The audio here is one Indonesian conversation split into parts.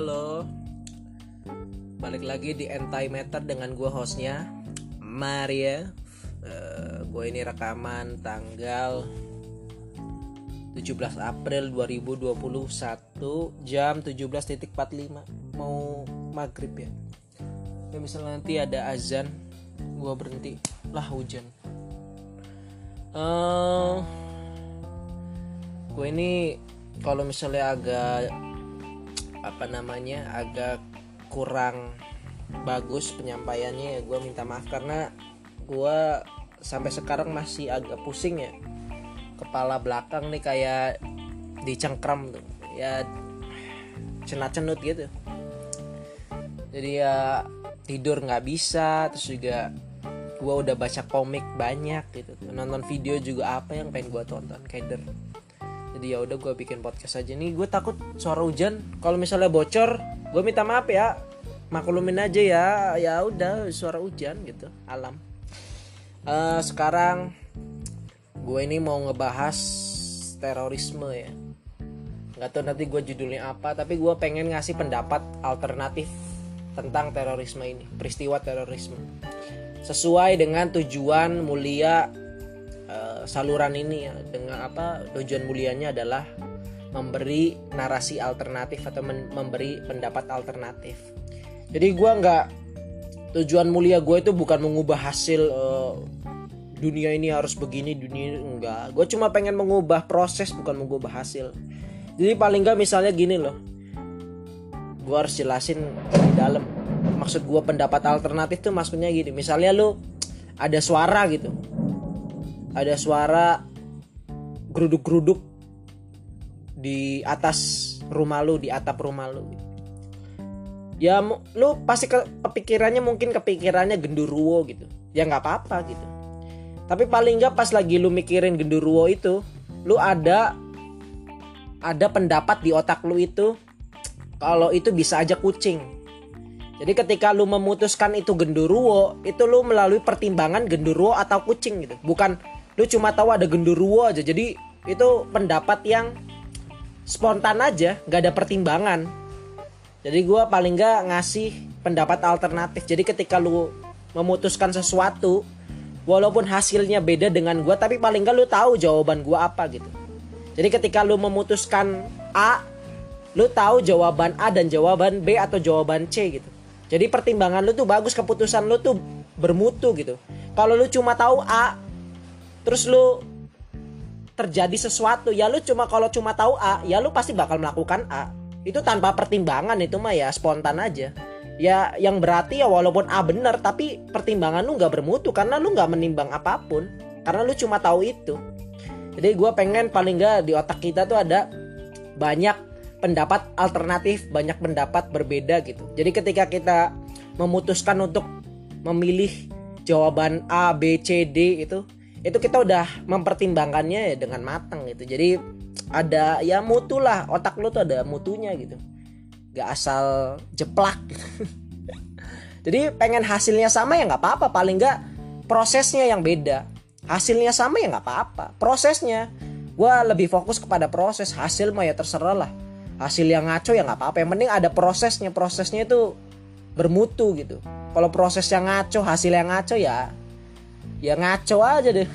halo. Balik lagi di Antimatter dengan gue hostnya Maria. Uh, Gue ini rekaman tanggal 17 April 2021 Jam 17.45 Mau maghrib ya? Ya misalnya nanti ada azan Gue berhenti. Lah hujan. Uh, Gue ini kalau misalnya agak apa namanya agak kurang bagus penyampaiannya ya gue minta maaf karena gue sampai sekarang masih agak pusing ya kepala belakang nih kayak dicengkram tuh ya cenat cenut gitu. Jadi ya tidur nggak bisa terus juga gue udah baca komik banyak gitu. Nonton video juga apa yang pengen gue tonton kader jadi ya udah gue bikin podcast aja. Nih gue takut suara hujan. Kalau misalnya bocor gue minta maaf ya. Maklumin aja ya. Ya udah suara hujan gitu. Alam. Uh, sekarang gue ini mau ngebahas terorisme ya. Nggak tahu nanti gue judulnya apa tapi gue pengen ngasih pendapat alternatif tentang terorisme ini peristiwa terorisme. Sesuai dengan tujuan mulia uh, saluran ini ya dengan apa tujuan mulianya adalah memberi narasi alternatif atau memberi pendapat alternatif. Jadi gue nggak tujuan mulia gue itu bukan mengubah hasil uh, dunia ini harus begini dunia enggak. Gue cuma pengen mengubah proses bukan mengubah hasil. Jadi paling nggak misalnya gini loh. Gue harus jelasin di dalam. Maksud gue pendapat alternatif tuh maksudnya gini. Misalnya lu ada suara gitu ada suara geruduk-geruduk di atas rumah lu, di atap rumah lu. Ya lu pasti ke, kepikirannya mungkin kepikirannya genduruwo gitu. Ya nggak apa-apa gitu. Tapi paling nggak pas lagi lu mikirin genduruwo itu, lu ada ada pendapat di otak lu itu kalau itu bisa aja kucing. Jadi ketika lu memutuskan itu genduruwo, itu lu melalui pertimbangan genduruwo atau kucing gitu. Bukan lu cuma tahu ada genderuwo aja. Jadi itu pendapat yang spontan aja nggak ada pertimbangan. Jadi gue paling nggak ngasih pendapat alternatif. Jadi ketika lu memutuskan sesuatu walaupun hasilnya beda dengan gue tapi paling nggak lu tahu jawaban gue apa gitu. Jadi ketika lu memutuskan A lu tahu jawaban A dan jawaban B atau jawaban C gitu. Jadi pertimbangan lu tuh bagus keputusan lu tuh bermutu gitu. Kalau lu cuma tahu A terus lu terjadi sesuatu ya lu cuma kalau cuma tahu A ya lu pasti bakal melakukan A. Itu tanpa pertimbangan itu mah ya spontan aja. Ya yang berarti ya walaupun A bener tapi pertimbangan lu nggak bermutu karena lu nggak menimbang apa pun. Karena lu cuma tahu itu. Jadi gue pengen paling nggak di otak kita tuh ada banyak pendapat alternatif banyak pendapat berbeda gitu. Jadi ketika kita memutuskan untuk memilih jawaban A B C D itu itu kita udah mempertimbangkannya ya dengan matang gitu. Jadi ada ya mutu lah. Otak lu tuh ada mutunya gitu. Gak asal jeplak. Jadi pengen hasilnya sama ya nggak apa-apa. Paling nggak prosesnya yang beda. Hasilnya sama ya nggak apa-apa. Prosesnya gue lebih fokus kepada proses. Hasil mah ya terserah lah. Hasil yang ngaco ya nggak apa-apa. Yang penting ada prosesnya. Prosesnya itu bermutu gitu. Kalau proses yang ngaco hasil yang ngaco ya ya ngaco aja deh.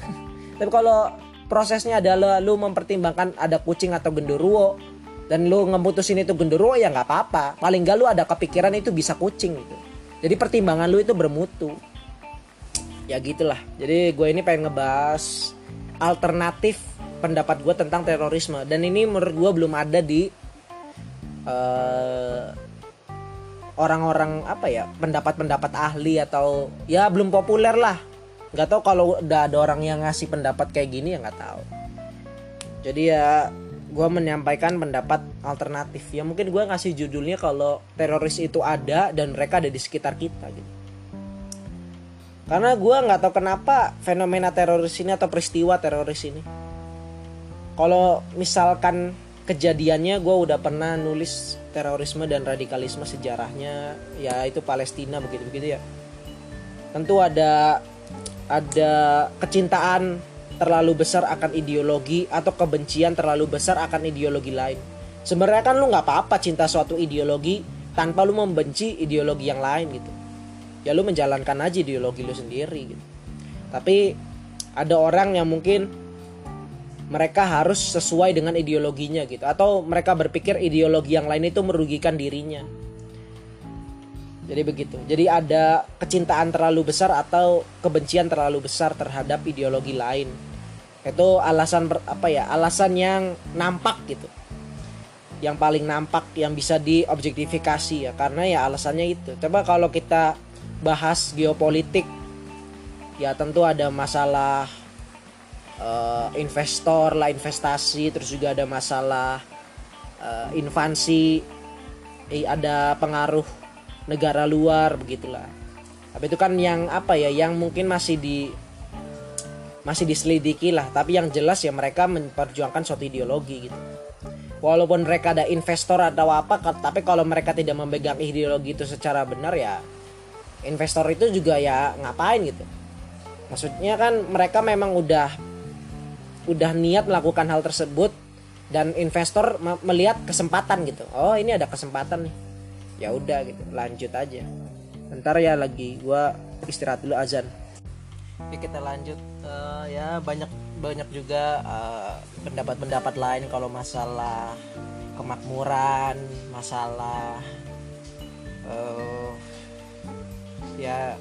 Tapi kalau prosesnya adalah lu mempertimbangkan ada kucing atau genderuwo dan lu ngemutusin itu genderuwo ya nggak apa-apa. Paling gak lu ada kepikiran itu bisa kucing gitu. Jadi pertimbangan lu itu bermutu. Ya gitulah. Jadi gue ini pengen ngebahas alternatif pendapat gue tentang terorisme. Dan ini menurut gue belum ada di uh, orang-orang apa ya pendapat-pendapat ahli atau ya belum populer lah nggak tahu kalau udah ada orang yang ngasih pendapat kayak gini ya nggak tahu. Jadi ya gue menyampaikan pendapat alternatif. Ya mungkin gue ngasih judulnya kalau teroris itu ada dan mereka ada di sekitar kita gitu. Karena gue nggak tahu kenapa fenomena teroris ini atau peristiwa teroris ini. Kalau misalkan kejadiannya gue udah pernah nulis terorisme dan radikalisme sejarahnya. Ya itu Palestina begitu begitu ya. Tentu ada ada kecintaan terlalu besar akan ideologi atau kebencian terlalu besar akan ideologi lain. Sebenarnya kan lu nggak apa-apa cinta suatu ideologi tanpa lu membenci ideologi yang lain gitu. Ya lu menjalankan aja ideologi lu sendiri gitu. Tapi ada orang yang mungkin mereka harus sesuai dengan ideologinya gitu. Atau mereka berpikir ideologi yang lain itu merugikan dirinya jadi begitu. Jadi ada kecintaan terlalu besar atau kebencian terlalu besar terhadap ideologi lain. Itu alasan apa ya alasan yang nampak gitu. Yang paling nampak yang bisa diobjektifikasi ya. Karena ya alasannya itu. Coba kalau kita bahas geopolitik ya tentu ada masalah uh, investor lah investasi terus juga ada masalah uh, invasi eh, ada pengaruh negara luar begitulah. Tapi itu kan yang apa ya yang mungkin masih di masih diselidiki lah tapi yang jelas ya mereka memperjuangkan suatu ideologi gitu. Walaupun mereka ada investor atau apa tapi kalau mereka tidak memegang ideologi itu secara benar ya investor itu juga ya ngapain gitu. Maksudnya kan mereka memang udah udah niat melakukan hal tersebut dan investor melihat kesempatan gitu. Oh ini ada kesempatan nih ya udah gitu lanjut aja. Ntar ya lagi gua istirahat dulu azan. Oke kita lanjut uh, ya banyak banyak juga uh, pendapat-pendapat lain kalau masalah kemakmuran, masalah uh, ya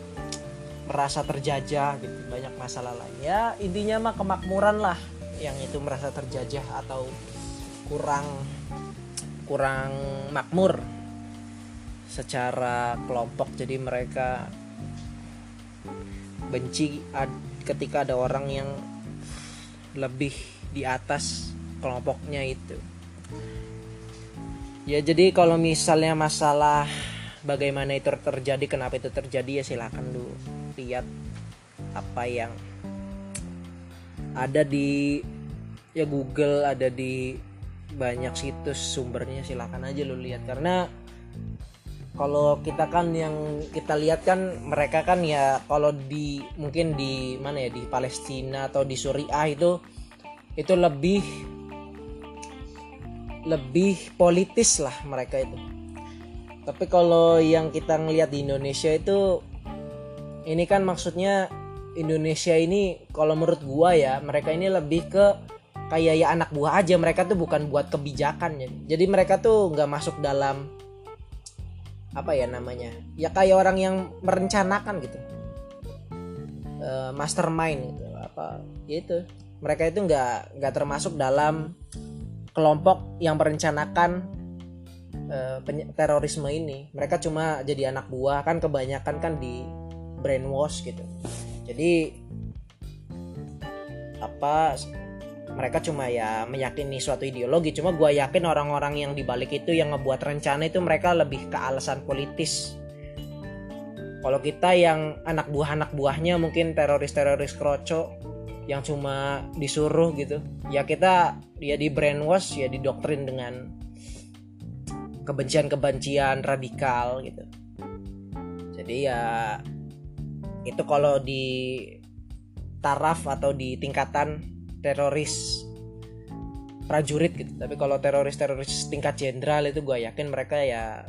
merasa terjajah gitu banyak masalah lain. Ya intinya mah kemakmuran lah yang itu merasa terjajah atau kurang kurang makmur secara kelompok. Jadi mereka benci ketika ada orang yang lebih di atas kelompoknya itu. Ya jadi kalau misalnya masalah bagaimana itu terjadi kenapa itu terjadi ya silahkan lu lihat apa yang ada di ya Google ada di banyak situs sumbernya silahkan aja lu lihat. Karena kalau kita kan yang kita lihat kan mereka kan ya kalau di mungkin di mana ya di Palestina atau di Suriah itu itu lebih lebih politis lah mereka itu tapi kalau yang kita ngelihat di Indonesia itu ini kan maksudnya Indonesia ini kalau menurut gua ya mereka ini lebih ke kayak ya anak buah aja mereka tuh bukan buat kebijakan ya. jadi mereka tuh nggak masuk dalam apa ya namanya ya kayak orang yang merencanakan gitu. Uh, mastermind gitu apa gitu mereka itu nggak nggak termasuk dalam kelompok yang merencanakan uh, terorisme ini. Mereka cuma jadi anak buah kan kebanyakan kan di brainwash gitu. Jadi apa mereka cuma ya meyakini suatu ideologi. Cuma gue yakin orang-orang yang dibalik itu yang ngebuat rencana itu mereka lebih ke alasan politis. Kalau kita yang anak buah anak buahnya mungkin teroris-teroris kroco yang cuma disuruh gitu ya kita ya di brainwash ya didoktrin dengan kebencian-kebencian radikal gitu. Jadi ya itu kalau di taraf atau di tingkatan teroris prajurit gitu. Tapi kalau teroris teroris tingkat jenderal itu gue yakin mereka ya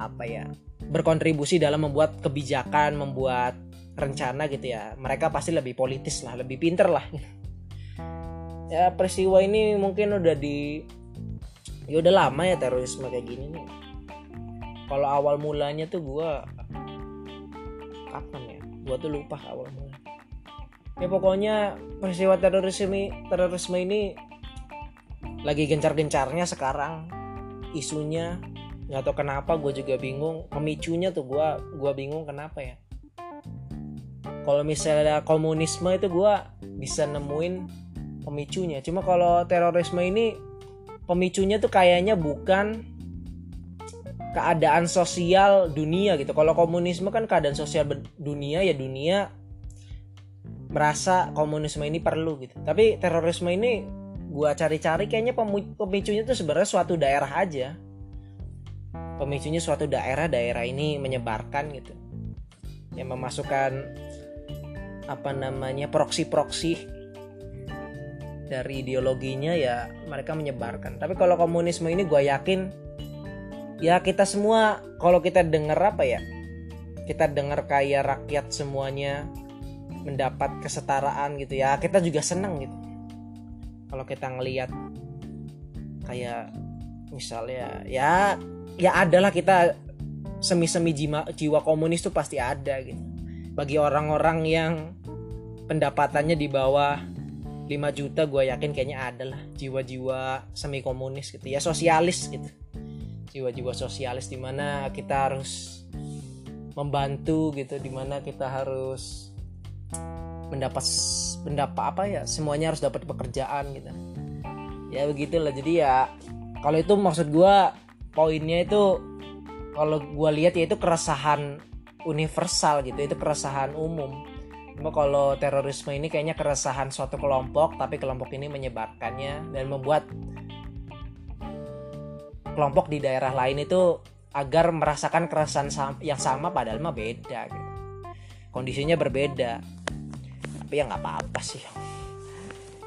apa ya berkontribusi dalam membuat kebijakan membuat rencana gitu ya. Mereka pasti lebih politis lah lebih pinter lah. Ya peristiwa ini mungkin udah di ya udah lama ya terorisme kayak gini nih. Kalau awal mulanya tuh gue kapan ya? Gue tuh lupa awal mulanya ya pokoknya peristiwa terorisme terorisme ini lagi gencar-gencarnya sekarang. Isunya nggak tahu kenapa gue juga bingung. Pemicunya tuh gue gue bingung kenapa ya. Kalau misalnya komunisme itu gue bisa nemuin pemicunya. Cuma kalau terorisme ini pemicunya tuh kayaknya bukan keadaan sosial dunia gitu. Kalau komunisme kan keadaan sosial dunia ya dunia merasa komunisme ini perlu gitu. Tapi terorisme ini gua cari-cari kayaknya pemicunya itu sebenarnya suatu daerah aja. Pemicunya suatu daerah daerah ini menyebarkan gitu. Yang memasukkan apa namanya proksi-proksi dari ideologinya ya mereka menyebarkan. Tapi kalau komunisme ini gue yakin ya kita semua kalau kita dengar apa ya kita dengar kayak rakyat semuanya mendapat kesetaraan gitu ya. Kita juga senang gitu. Kalau kita ngelihat kayak misalnya ya ya adalah kita semi-semi jiwa, jiwa komunis tuh pasti ada gitu. Bagi orang-orang yang pendapatannya di bawah 5 juta gue yakin kayaknya ada lah jiwa-jiwa semi komunis gitu ya sosialis gitu. Jiwa-jiwa sosialis di mana kita harus membantu gitu di mana kita harus mendapat mendapat apa ya semuanya harus dapat pekerjaan gitu. Ya begitulah jadi ya kalau itu maksud gue poinnya itu kalau gue lihat ya itu keresahan universal gitu itu keresahan umum. Cuma kalau terorisme ini kayaknya keresahan suatu kelompok tapi kelompok ini menyebarkannya dan membuat kelompok di daerah lain itu agar merasakan keresahan yang sama padahal mah beda gitu. kondisinya berbeda tapi ya nggak apa-apa sih.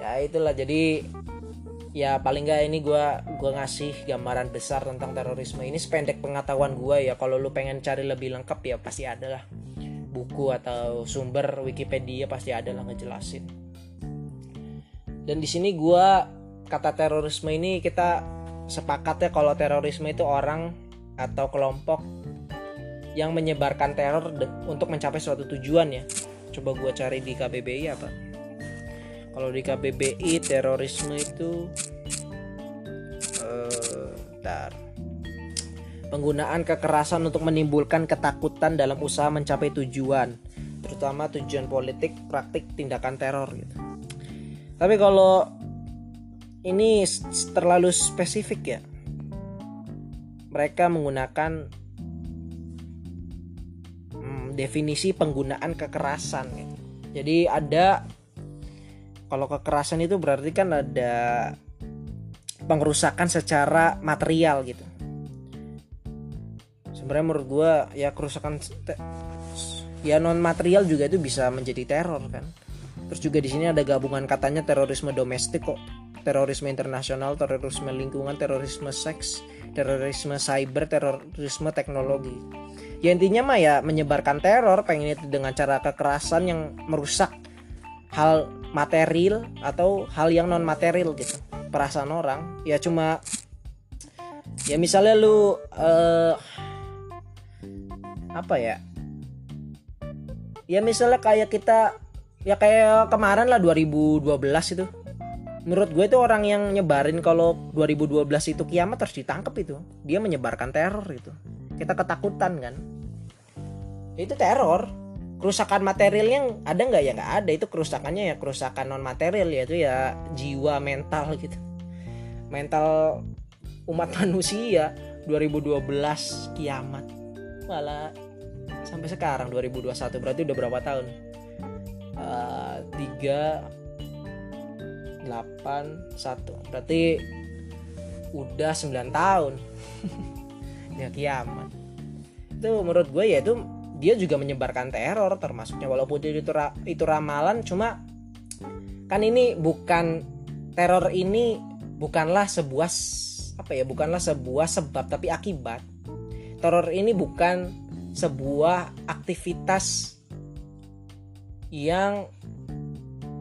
Ya itulah jadi ya paling nggak ini gue gua ngasih gambaran besar tentang terorisme ini sependek pengetahuan gue ya. Kalau lu pengen cari lebih lengkap ya pasti ada lah. Buku atau sumber Wikipedia pasti ada lah ngejelasin. Dan di sini gue kata terorisme ini kita sepakat ya kalau terorisme itu orang atau kelompok yang menyebarkan teror untuk mencapai suatu tujuan ya. Coba gue cari di KBBI apa. Kalau di KBBI terorisme itu uh, Penggunaan kekerasan untuk menimbulkan ketakutan dalam usaha mencapai tujuan, terutama tujuan politik, praktik tindakan teror gitu. Tapi kalau ini terlalu spesifik ya mereka menggunakan definisi penggunaan kekerasan gitu. jadi ada kalau kekerasan itu berarti kan ada pengerusakan secara material gitu. Sebenarnya menurut gue ya kerusakan ya non material juga itu bisa menjadi teror kan. Terus juga di sini ada gabungan katanya terorisme domestik kok terorisme internasional, terorisme lingkungan, terorisme seks, terorisme cyber, terorisme teknologi. Ya intinya mah ya menyebarkan teror pengen itu dengan cara kekerasan yang merusak hal material atau hal yang non material gitu. Perasaan orang ya cuma ya misalnya lu uh, apa ya? Ya misalnya kayak kita ya kayak kemarin lah 2012 itu menurut gue itu orang yang nyebarin kalau 2012 itu kiamat harus ditangkap itu. Dia menyebarkan teror itu. Kita ketakutan kan? Itu teror. Kerusakan materialnya ada nggak? Ya nggak ada. Itu kerusakannya ya kerusakan non material yaitu ya jiwa mental gitu. Mental umat manusia. 2012 kiamat. Malah sampai sekarang 2021 berarti udah berapa tahun? Uh, tiga 8 1 berarti udah 9 tahun. Ya kiamat. Itu menurut gue ya itu dia juga menyebarkan teror termasuknya. Walaupun itu itu ramalan cuma kan ini bukan teror ini bukanlah sebuah apa ya bukanlah sebuah sebab tapi akibat. Teror ini bukan sebuah aktivitas yang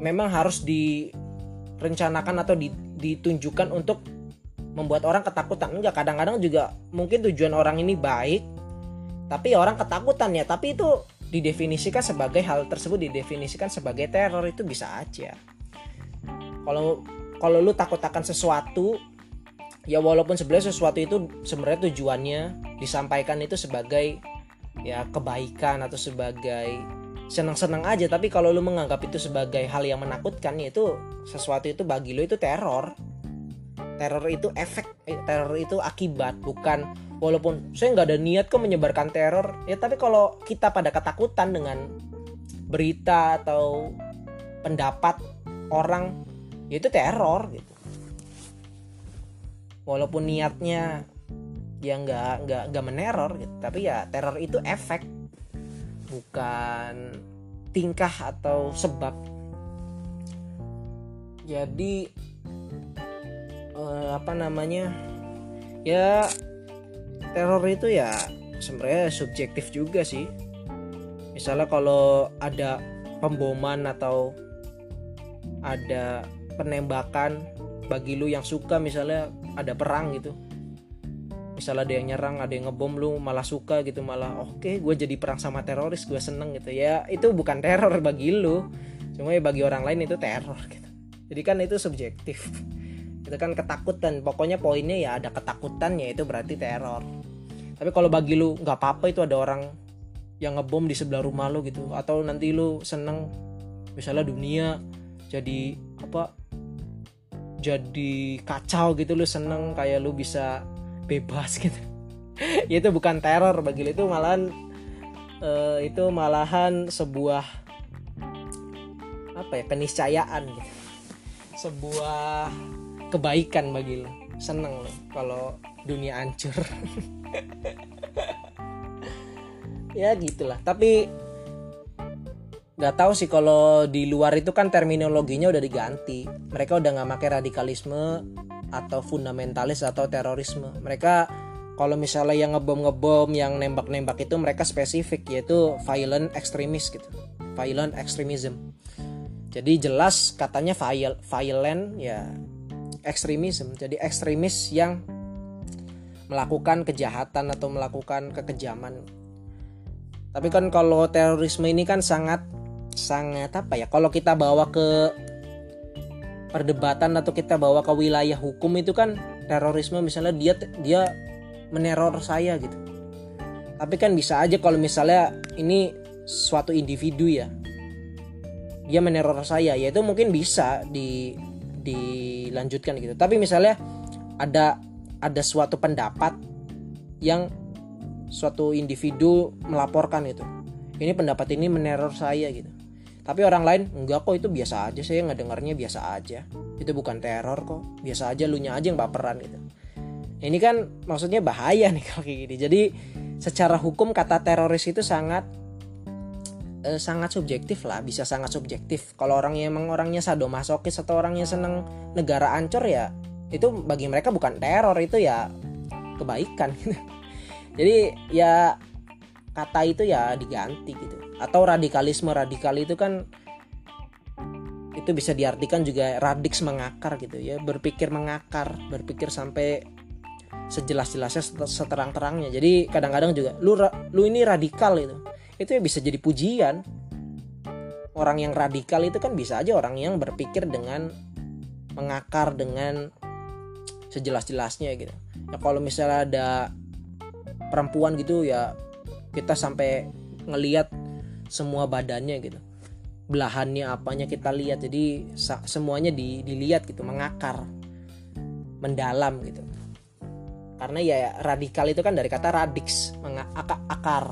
memang harus di rencanakan atau ditunjukkan untuk membuat orang ketakutan. Enggak kadang-kadang juga mungkin tujuan orang ini baik tapi orang ketakutan ya. Tapi itu didefinisikan sebagai hal tersebut didefinisikan sebagai teror itu bisa aja. Kalau kalau lu takut akan sesuatu ya walaupun sebenarnya sesuatu itu sebenarnya tujuannya disampaikan itu sebagai ya kebaikan atau sebagai senang-senang aja. Tapi kalau lu menganggap itu sebagai hal yang menakutkan itu sesuatu itu bagi lu itu teror. Teror itu efek eh, teror itu akibat bukan walaupun saya nggak ada niat kok menyebarkan teror. Ya tapi kalau kita pada ketakutan dengan berita atau pendapat orang ya itu teror gitu. Walaupun niatnya ya nggak nggak nggak meneror gitu tapi ya teror itu efek bukan tingkah atau sebab. Jadi eh, apa namanya? Ya teror itu ya sebenarnya subjektif juga sih. Misalnya kalau ada pemboman atau ada penembakan bagi lu yang suka misalnya ada perang gitu misalnya ada yang nyerang ada yang ngebom lu malah suka gitu malah oke okay, gue jadi perang sama teroris gue seneng gitu ya. Itu bukan teror bagi lu. Cuma ya bagi orang lain itu teror gitu. Jadi kan itu subjektif. Itu kan ketakutan. Pokoknya poinnya ya ada ketakutan ya itu berarti teror. Tapi kalau bagi lu nggak apa-apa itu ada orang yang ngebom di sebelah rumah lu gitu. Atau nanti lu seneng misalnya dunia jadi apa jadi kacau gitu lu seneng kayak lu bisa bebas gitu itu bukan teror bagi itu malahan uh, itu malahan sebuah apa ya keniscayaan gitu. sebuah kebaikan bagi lo seneng lo kalau dunia hancur ya gitulah tapi nggak tahu sih kalau di luar itu kan terminologinya udah diganti. Mereka udah nggak pakai radikalisme atau fundamentalis atau terorisme. Mereka kalau misalnya yang ngebom ngebom yang nembak nembak itu mereka spesifik yaitu violent extremist gitu. Violent extremism. Jadi jelas katanya violent ya ekstremisme jadi ekstremis yang melakukan kejahatan atau melakukan kekejaman. Tapi kan kalau terorisme ini kan sangat sangat apa ya kalau kita bawa ke perdebatan atau kita bawa ke wilayah hukum itu kan terorisme misalnya dia dia meneror saya gitu. Tapi kan bisa aja kalau misalnya ini suatu individu ya dia meneror saya ya itu mungkin bisa di dilanjutkan gitu. Tapi misalnya ada ada suatu pendapat yang suatu individu melaporkan itu ini pendapat ini meneror saya gitu tapi orang lain enggak kok itu biasa aja saya ngedengarnya biasa aja. Itu bukan teror kok biasa aja lu aja yang baperan gitu. Ini kan maksudnya bahaya nih kalau kayak gini. Jadi secara hukum kata teroris itu sangat eh, sangat subjektif lah bisa sangat subjektif. Kalau orangnya emang orangnya sadomasokis atau orangnya seneng negara ancur ya itu bagi mereka bukan teror itu ya kebaikan gitu. Jadi ya kata itu ya diganti gitu. Atau radikalisme radikal itu kan itu bisa diartikan juga radix mengakar gitu ya. Berpikir mengakar berpikir sampai sejelas-jelasnya seterang-terangnya. Jadi kadang-kadang juga lu lu ini radikal itu. Itu ya bisa jadi pujian. Orang yang radikal itu kan bisa aja orang yang berpikir dengan mengakar dengan sejelas-jelasnya gitu. Ya kalau misalnya ada perempuan gitu ya kita sampai ngeliat semua badannya gitu. Belahannya apanya kita lihat. Jadi semuanya di, dilihat gitu mengakar mendalam gitu. Karena ya radikal itu kan dari kata radix mengakar akar.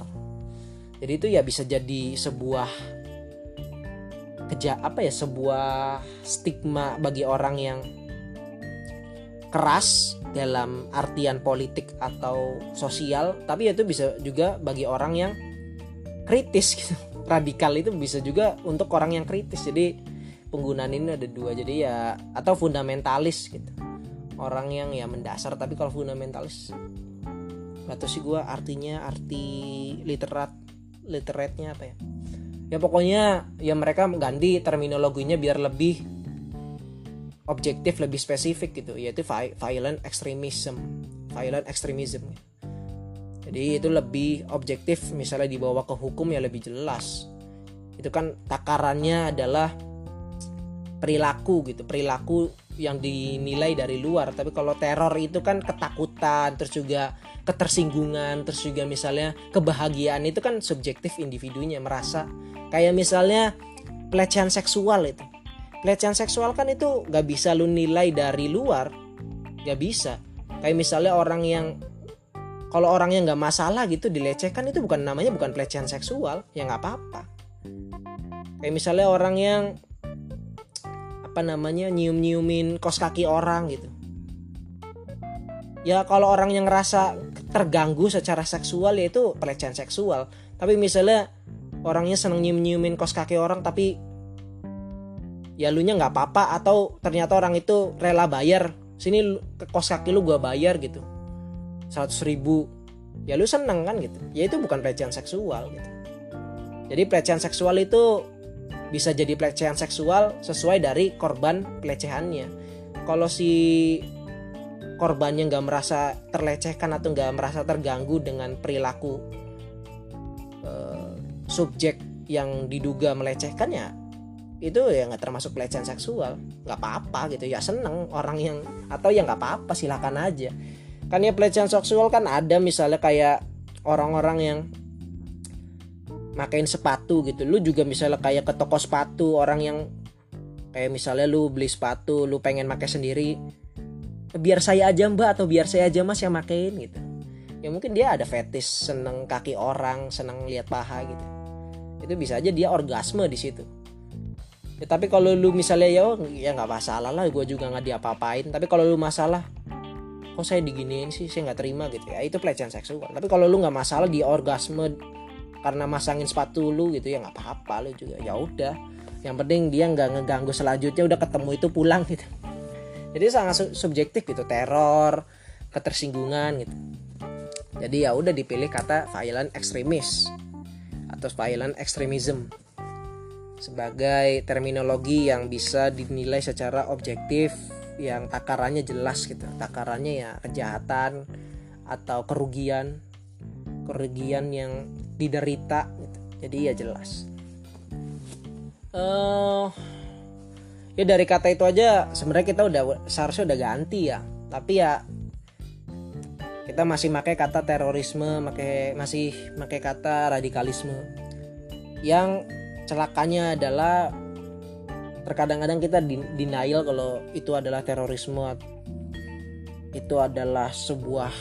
Jadi itu ya bisa jadi sebuah keja apa ya sebuah stigma bagi orang yang keras dalam artian politik atau sosial tapi itu bisa juga bagi orang yang kritis gitu. Radikal itu bisa juga untuk orang yang kritis. Jadi penggunaan ini ada dua. Jadi ya atau fundamentalis gitu. Orang yang ya mendasar tapi kalau fundamentalis atau sih gue artinya arti literat literatnya apa ya? Ya pokoknya ya mereka ganti terminologinya biar lebih objektif lebih spesifik gitu yaitu violent extremism violent extremism. Jadi itu lebih objektif misalnya dibawa ke hukum ya lebih jelas. Itu kan takarannya adalah perilaku gitu perilaku yang dinilai dari luar. Tapi kalau teror itu kan ketakutan terus juga ketersinggungan terus juga misalnya kebahagiaan itu kan subjektif individunya merasa kayak misalnya pelecehan seksual itu pelecehan seksual kan itu gak bisa lu nilai dari luar. Gak bisa. Kayak misalnya orang yang kalau orangnya nggak masalah gitu dilecehkan itu bukan namanya bukan pelecehan seksual. Ya nggak apa-apa. Kayak misalnya orang yang apa namanya nyium-nyiumin kos kaki orang gitu. Ya kalau orang yang ngerasa terganggu secara seksual ya itu pelecehan seksual. Tapi misalnya orangnya seneng nyium-nyiumin kos kaki orang tapi ya lu nya nggak apa-apa atau ternyata orang itu rela bayar. Sini ke kos kaki lu gua bayar gitu. 100 ribu. Ya lu seneng kan gitu. Ya itu bukan pelecehan seksual gitu. Jadi pelecehan seksual itu bisa jadi pelecehan seksual sesuai dari korban pelecehannya. Kalau si korbannya nggak merasa terlecehkan atau nggak merasa terganggu dengan perilaku uh, subjek yang diduga melecehkannya itu ya nggak termasuk pelecehan seksual. Nggak apa-apa gitu. Ya seneng orang yang atau ya nggak apa-apa silakan aja. Kan ya pelecehan seksual kan ada misalnya kayak orang-orang yang makain sepatu gitu. Lu juga misalnya kayak ke toko sepatu orang yang kayak misalnya lu beli sepatu lu pengen pakai sendiri. Biar saya aja mbak atau biar saya aja mas yang makain gitu. Ya mungkin dia ada fetish seneng kaki orang seneng lihat paha gitu. Itu bisa aja dia orgasme di situ ya, tapi kalau lu misalnya ya ya nggak masalah lah gue juga nggak diapa-apain. Tapi kalau lu masalah kok saya diginiin sih? Saya nggak terima gitu ya. Itu pelecehan seksual. Tapi kalau lu nggak masalah di orgasme karena masangin sepatu lu gitu ya nggak apa-apa lu juga. Ya udah. Yang penting dia nggak ngeganggu selanjutnya udah ketemu itu pulang gitu. Jadi sangat subjektif gitu. Teror ketersinggungan gitu. Jadi ya udah dipilih kata violent extremis atau violent extremism sebagai terminologi yang bisa dinilai secara objektif yang takarannya jelas gitu. Takarannya ya kejahatan atau kerugian kerugian yang diderita gitu. jadi ya jelas. Uh, ya dari kata itu aja sebenarnya kita udah seharusnya udah ganti ya. Tapi ya kita masih pakai kata terorisme pakai masih pakai kata radikalisme. Yang celakanya adalah terkadang-kadang kita denial kalau itu adalah terorisme itu adalah sebuah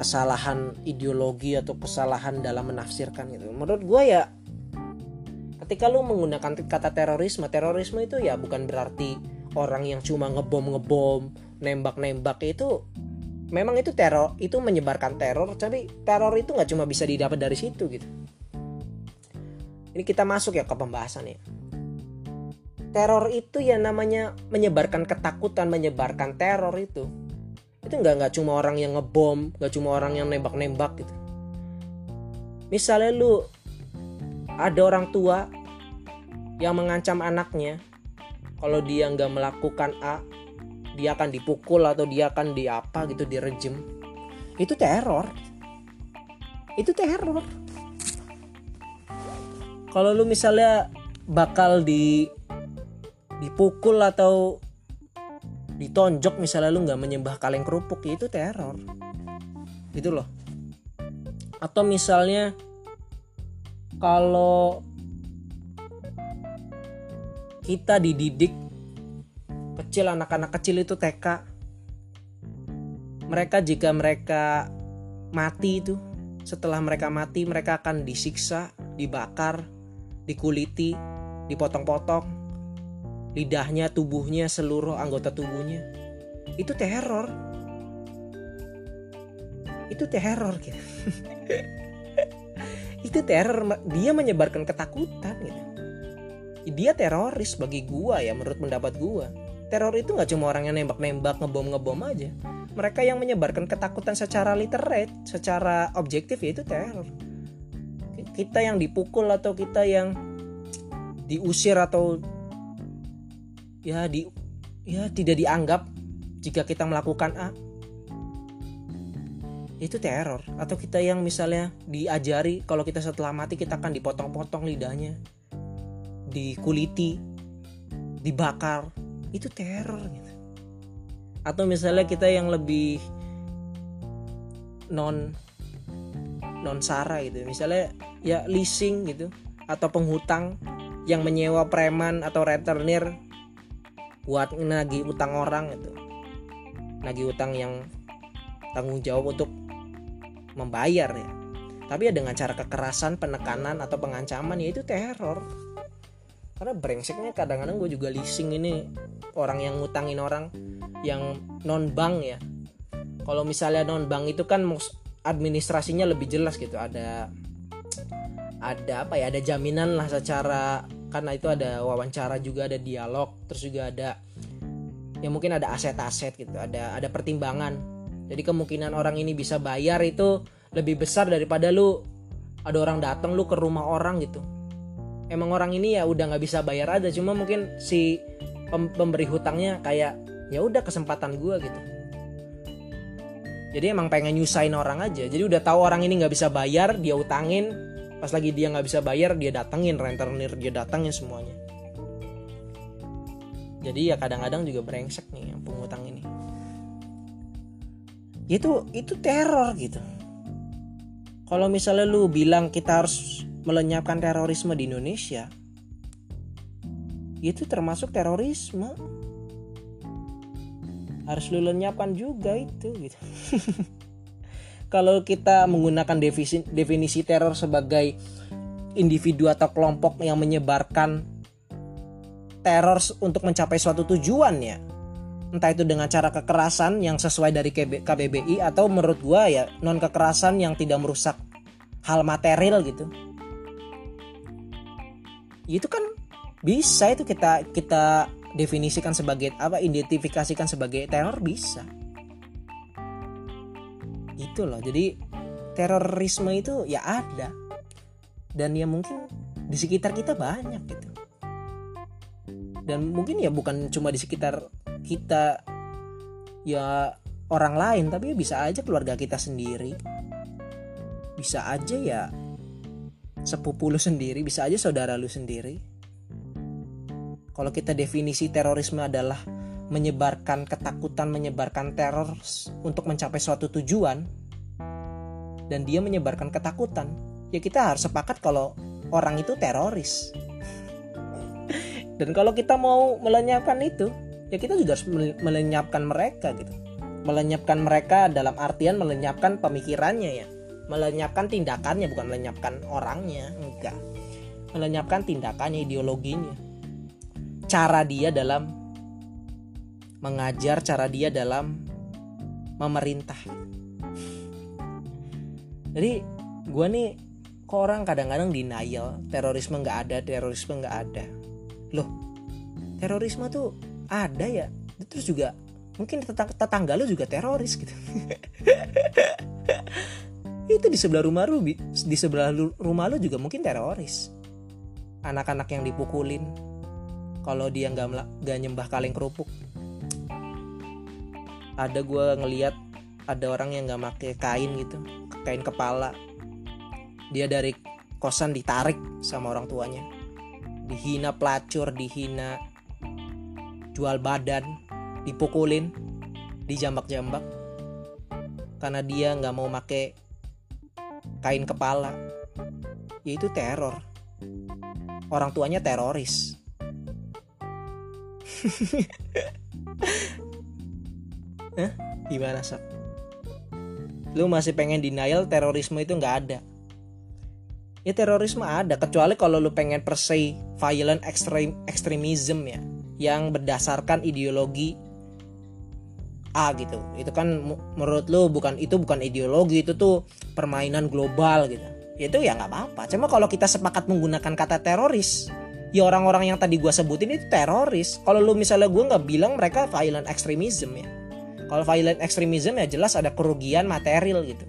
kesalahan ideologi atau kesalahan dalam menafsirkan gitu. Menurut gue ya ketika lu menggunakan kata terorisme, terorisme itu ya bukan berarti orang yang cuma ngebom ngebom, nembak nembak itu memang itu teror, itu menyebarkan teror, tapi teror itu nggak cuma bisa didapat dari situ gitu ini kita masuk ya ke pembahasan ya. Teror itu ya namanya menyebarkan ketakutan menyebarkan teror itu. Itu nggak nggak cuma orang yang ngebom nggak cuma orang yang nembak-nembak gitu. Misalnya lu ada orang tua yang mengancam anaknya. Kalau dia nggak melakukan A dia akan dipukul atau dia akan diapa gitu direjem itu teror. Itu teror kalau lu misalnya bakal di dipukul atau ditonjok misalnya lu nggak menyembah kaleng kerupuk ya itu teror. Gitu loh. Atau misalnya kalau kita dididik kecil anak-anak kecil itu TK mereka jika mereka mati itu setelah mereka mati mereka akan disiksa dibakar dikuliti, dipotong-potong, lidahnya, tubuhnya, seluruh anggota tubuhnya. Itu teror. Itu teror gitu. itu teror dia menyebarkan ketakutan gitu. Dia teroris bagi gua ya menurut pendapat gua. Teror itu nggak cuma orang yang nembak-nembak, ngebom-ngebom aja. Mereka yang menyebarkan ketakutan secara literate, secara objektif ya itu teror kita yang dipukul atau kita yang diusir atau ya di ya tidak dianggap jika kita melakukan A. Itu teror. Atau kita yang misalnya diajari kalau kita setelah mati kita akan dipotong-potong lidahnya dikuliti dibakar. Itu teror gitu. Atau misalnya kita yang lebih non non sara gitu. Misalnya ya leasing gitu atau penghutang yang menyewa preman atau rentenir buat nagih utang orang itu nagih utang yang tanggung jawab untuk membayar ya. Tapi ya dengan cara kekerasan penekanan atau pengancaman ya itu teror. Karena brengseknya kadang-kadang gue juga leasing ini orang yang ngutangin orang yang non bank ya. Kalau misalnya non bank itu kan administrasinya lebih jelas gitu. Ada ada apa ya ada jaminan lah secara karena itu ada wawancara juga ada dialog terus juga ada ya mungkin ada aset-aset gitu ada ada pertimbangan. Jadi kemungkinan orang ini bisa bayar itu lebih besar daripada lu ada orang datang lu ke rumah orang gitu. Emang orang ini ya udah nggak bisa bayar aja cuma mungkin si pemberi hutangnya kayak ya udah kesempatan gue gitu. Jadi emang pengen nyusahin orang aja jadi udah tahu orang ini nggak bisa bayar dia utangin pas lagi dia nggak bisa bayar dia datengin rentenir dia datengin semuanya. Jadi ya kadang-kadang juga brengsek nih yang pengutang ini. Itu itu teror gitu. Kalau misalnya lu bilang kita harus melenyapkan terorisme di Indonesia itu termasuk terorisme. Harus lu lenyapkan juga itu gitu kalau kita menggunakan definisi, definisi teror sebagai individu atau kelompok yang menyebarkan teror untuk mencapai suatu tujuan ya. Entah itu dengan cara kekerasan yang sesuai dari KBBI atau menurut gua ya non kekerasan yang tidak merusak hal material gitu. Itu kan bisa itu kita kita definisikan sebagai apa identifikasikan sebagai teror bisa itu loh. Jadi terorisme itu ya ada. Dan ya mungkin di sekitar kita banyak gitu. Dan mungkin ya bukan cuma di sekitar kita ya orang lain tapi bisa aja keluarga kita sendiri. Bisa aja ya sepupu lu sendiri bisa aja saudara lu sendiri. Kalau kita definisi terorisme adalah menyebarkan ketakutan menyebarkan teror untuk mencapai suatu tujuan dan dia menyebarkan ketakutan ya kita harus sepakat kalau orang itu teroris. Dan kalau kita mau melenyapkan itu ya kita juga harus melenyapkan mereka gitu. Melenyapkan mereka dalam artian melenyapkan pemikirannya ya. Melenyapkan tindakannya bukan melenyapkan orangnya enggak. Melenyapkan tindakannya ideologinya. Cara dia dalam mengajar cara dia dalam memerintah. Jadi gue nih kok orang kadang-kadang denial terorisme nggak ada terorisme nggak ada. Loh terorisme tuh ada ya? Terus juga mungkin tetang tetangga lu juga teroris gitu. Itu di sebelah rumah lu di sebelah rumah lu juga mungkin teroris. Anak-anak yang dipukulin kalau dia nggak nggak nyembah kaleng kerupuk ada gue ngeliat ada orang yang nggak pakai kain gitu kain kepala. Dia dari kosan ditarik sama orang tuanya. Dihina pelacur dihina jual badan dipukulin dijambak-jambak. Karena dia nggak mau make kain kepala. Yaitu teror. Orang tuanya teroris Hah? gimana sok lu masih pengen denial terorisme itu nggak ada. Ya terorisme ada kecuali kalau lu pengen per se violent extreme extremism ya yang berdasarkan ideologi A gitu. Itu kan menurut lo bukan itu bukan ideologi itu tuh permainan global gitu. Itu ya nggak apa-apa. Cuma kalau kita sepakat menggunakan kata teroris ya orang-orang yang tadi gue sebutin itu teroris. Kalau lu misalnya gue nggak bilang mereka violent extremism ya kalau violent extremism ya jelas ada kerugian material gitu.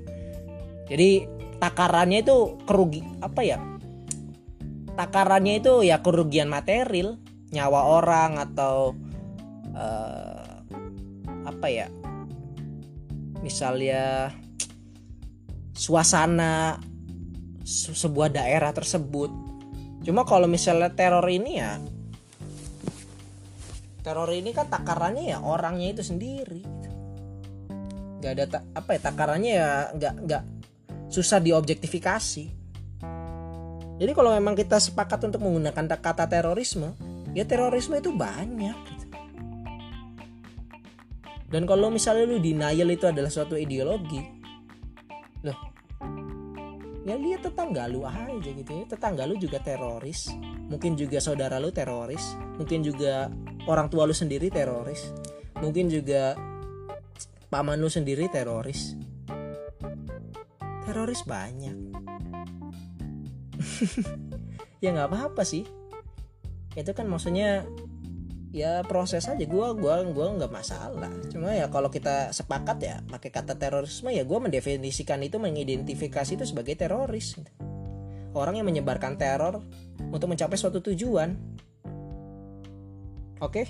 Jadi takarannya itu kerugi apa ya? Takarannya itu ya kerugian material nyawa orang atau uh, apa ya? Misalnya suasana sebuah daerah tersebut. Cuma kalau misalnya teror ini ya teror ini kan takarannya ya orangnya itu sendiri nggak ada ta- apa ya takarannya ya nggak nggak susah diobjektifikasi jadi kalau memang kita sepakat untuk menggunakan kata terorisme ya terorisme itu banyak gitu. dan kalau misalnya lu denial itu adalah suatu ideologi loh ya lihat tetangga lu aja gitu ya tetangga lu juga teroris mungkin juga saudara lu teroris mungkin juga orang tua lu sendiri teroris mungkin juga paman lu sendiri teroris. Teroris banyak. Ya nggak apa-apa sih. Itu kan maksudnya ya proses aja. Gue gua gua nggak masalah. Cuma ya kalau kita sepakat ya pakai kata terorisme ya gue mendefinisikan itu mengidentifikasi itu sebagai teroris. Orang yang menyebarkan teror untuk mencapai suatu tujuan. Oke?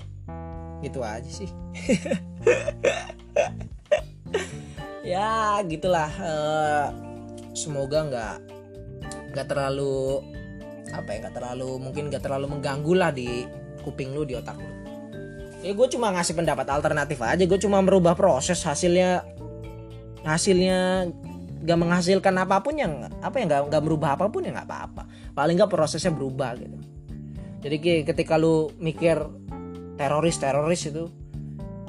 Gitu aja sih ya gitulah uh, semoga nggak nggak terlalu apa ya nggak terlalu mungkin nggak terlalu mengganggu lah di kuping lu di otak lu. Ya gue cuma ngasih pendapat alternatif aja gue cuma merubah proses hasilnya hasilnya gak menghasilkan apa pun yang apa ya nggak nggak merubah apa pun ya nggak apa-apa. Paling nggak prosesnya berubah gitu. Jadi ketika lu mikir teroris teroris itu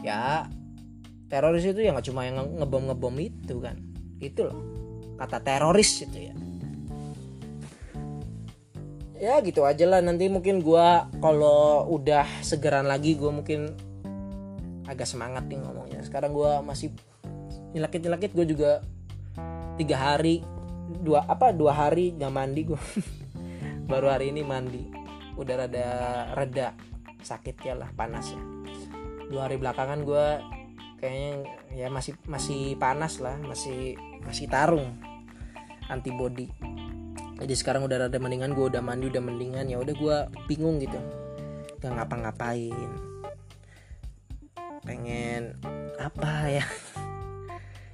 ya teroris itu ya nggak cuma yang ngebom ngebom itu kan. Itu loh kata teroris itu ya. Ya gitu aja lah nanti mungkin gue kalau udah segeran lagi gue mungkin agak semangat nih ngomongnya. Sekarang gue masih nyelakit nyelakit gue juga tiga hari dua apa dua hari nggak mandi gue baru hari ini mandi. Udah rada reda sakit ya lah panas ya dua hari belakangan gue kayaknya ya masih masih panas lah masih masih tarung antibody. Jadi sekarang udah rada mendingan gue udah mandi udah mendingan ya udah gue bingung gitu. Gak ngapa-ngapain. Pengen apa ya?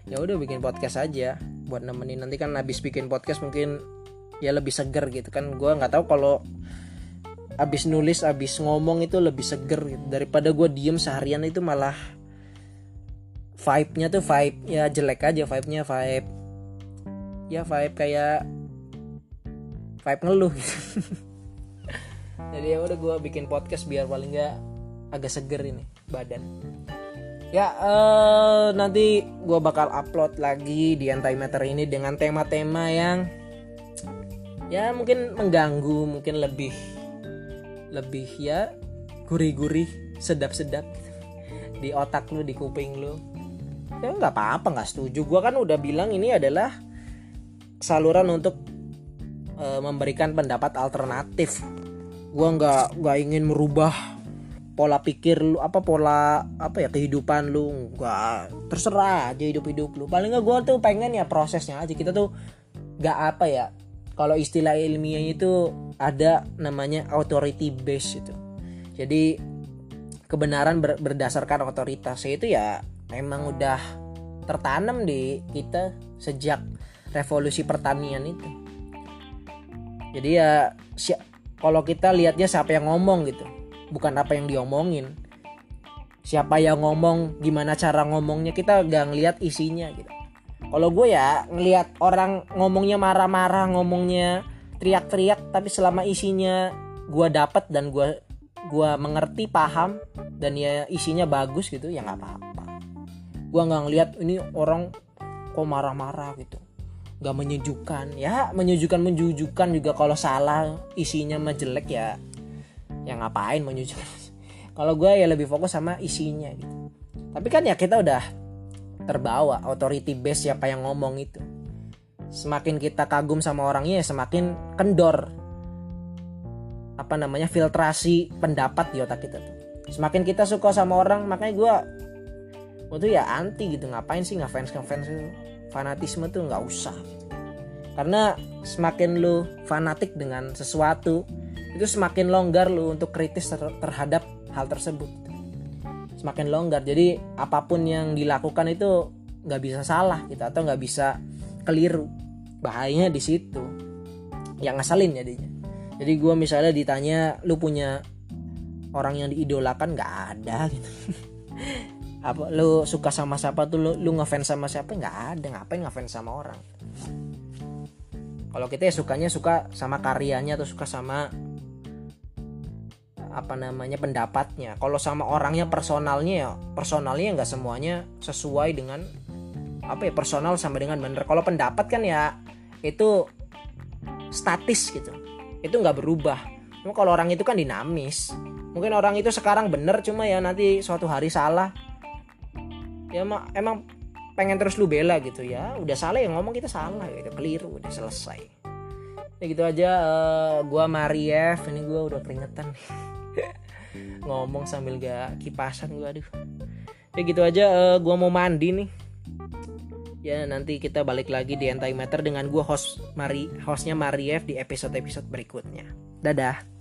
Ya udah bikin podcast aja buat nemenin. Nanti kan habis bikin podcast mungkin ya lebih seger gitu kan. Gue nggak tahu kalau abis nulis abis ngomong itu lebih seger gitu. daripada gue diem seharian itu malah vibe-nya tuh vibe ya jelek aja vibe-nya vibe ya vibe kayak vibe ngeluh gitu. jadi ya udah gue bikin podcast biar paling nggak agak seger ini badan ya uh, nanti gue bakal upload lagi di antimatter ini dengan tema-tema yang ya mungkin mengganggu mungkin lebih lebih ya gurih-gurih sedap-sedap di otak lu di kuping lu ya nggak apa-apa nggak setuju. Gue kan udah bilang ini adalah saluran untuk e, memberikan pendapat alternatif. Gue nggak nggak ingin merubah pola pikir lu apa pola apa ya kehidupan lu. Nggak terserah aja hidup hidup lu. Paling nggak gue tuh pengen ya prosesnya aja. Kita tuh nggak apa ya kalau istilah ilmiah itu ada namanya authority base itu. Jadi kebenaran ber, berdasarkan otoritas. Itu ya memang udah tertanam di kita sejak revolusi pertanian itu. Jadi ya si kalau kita lihatnya siapa yang ngomong gitu bukan apa yang diomongin. Siapa yang ngomong gimana cara ngomongnya kita gak ngeliat isinya gitu. Kalau gue ya ngelihat orang ngomongnya marah-marah ngomongnya teriak-teriak tapi selama isinya gue dapat dan gue gue mengerti paham dan ya isinya bagus gitu ya nggak apa-apa gue nggak ngelihat ini orang kok marah-marah gitu. Gak menyejukkan. Ya menyejukkan menjujukan juga kalau salah isinya mah jelek ya. Ya ngapain menyejukkan kalau gue ya lebih fokus sama isinya gitu. Tapi kan ya kita udah terbawa authority base siapa yang ngomong itu. Semakin kita kagum sama orangnya ya semakin kendor. Apa namanya filtrasi pendapat di otak kita tuh. Semakin kita suka sama orang makanya gue waktu ya anti gitu ngapain sih ngefans ngefans itu fanatisme tuh nggak usah. Karena semakin lu fanatik dengan sesuatu itu semakin longgar lu untuk kritis ter terhadap hal tersebut. Semakin longgar. Jadi apa pun yang dilakukan itu nggak bisa salah gitu atau nggak bisa keliru. Bahayanya di situ. Yang ngasalin jadinya. Jadi gue misalnya ditanya lu punya orang yang diidolakan? Nggak ada gitu apa lu suka sama siapa tuh lu, lu ngefans sama siapa? Nggak ada ngapain ngefans sama orang? Kalau kita ya sukanya suka sama karyanya atau suka sama apa namanya pendapatnya. Kalau sama orangnya personalnya ya personalnya nggak semuanya sesuai dengan apa ya personal sama dengan bener. Kalau pendapat kan ya itu statis gitu. Itu nggak berubah. Cuma kalau orang itu kan dinamis. Mungkin orang itu sekarang bener cuma ya nanti suatu hari salah ya emang, emang pengen terus lu bela gitu ya. Udah salah yang ngomong kita salah gitu keliru udah selesai. Ya gitu aja uh, gua Mariev ini gua udah keringetan. Ngomong sambil gak kipasan gue aduh. Ya gitu aja uh, gue mau mandi nih. Ya nanti kita balik lagi di Antimatter dengan gue host Mari hostnya Mariev di episode episode berikutnya. Dadah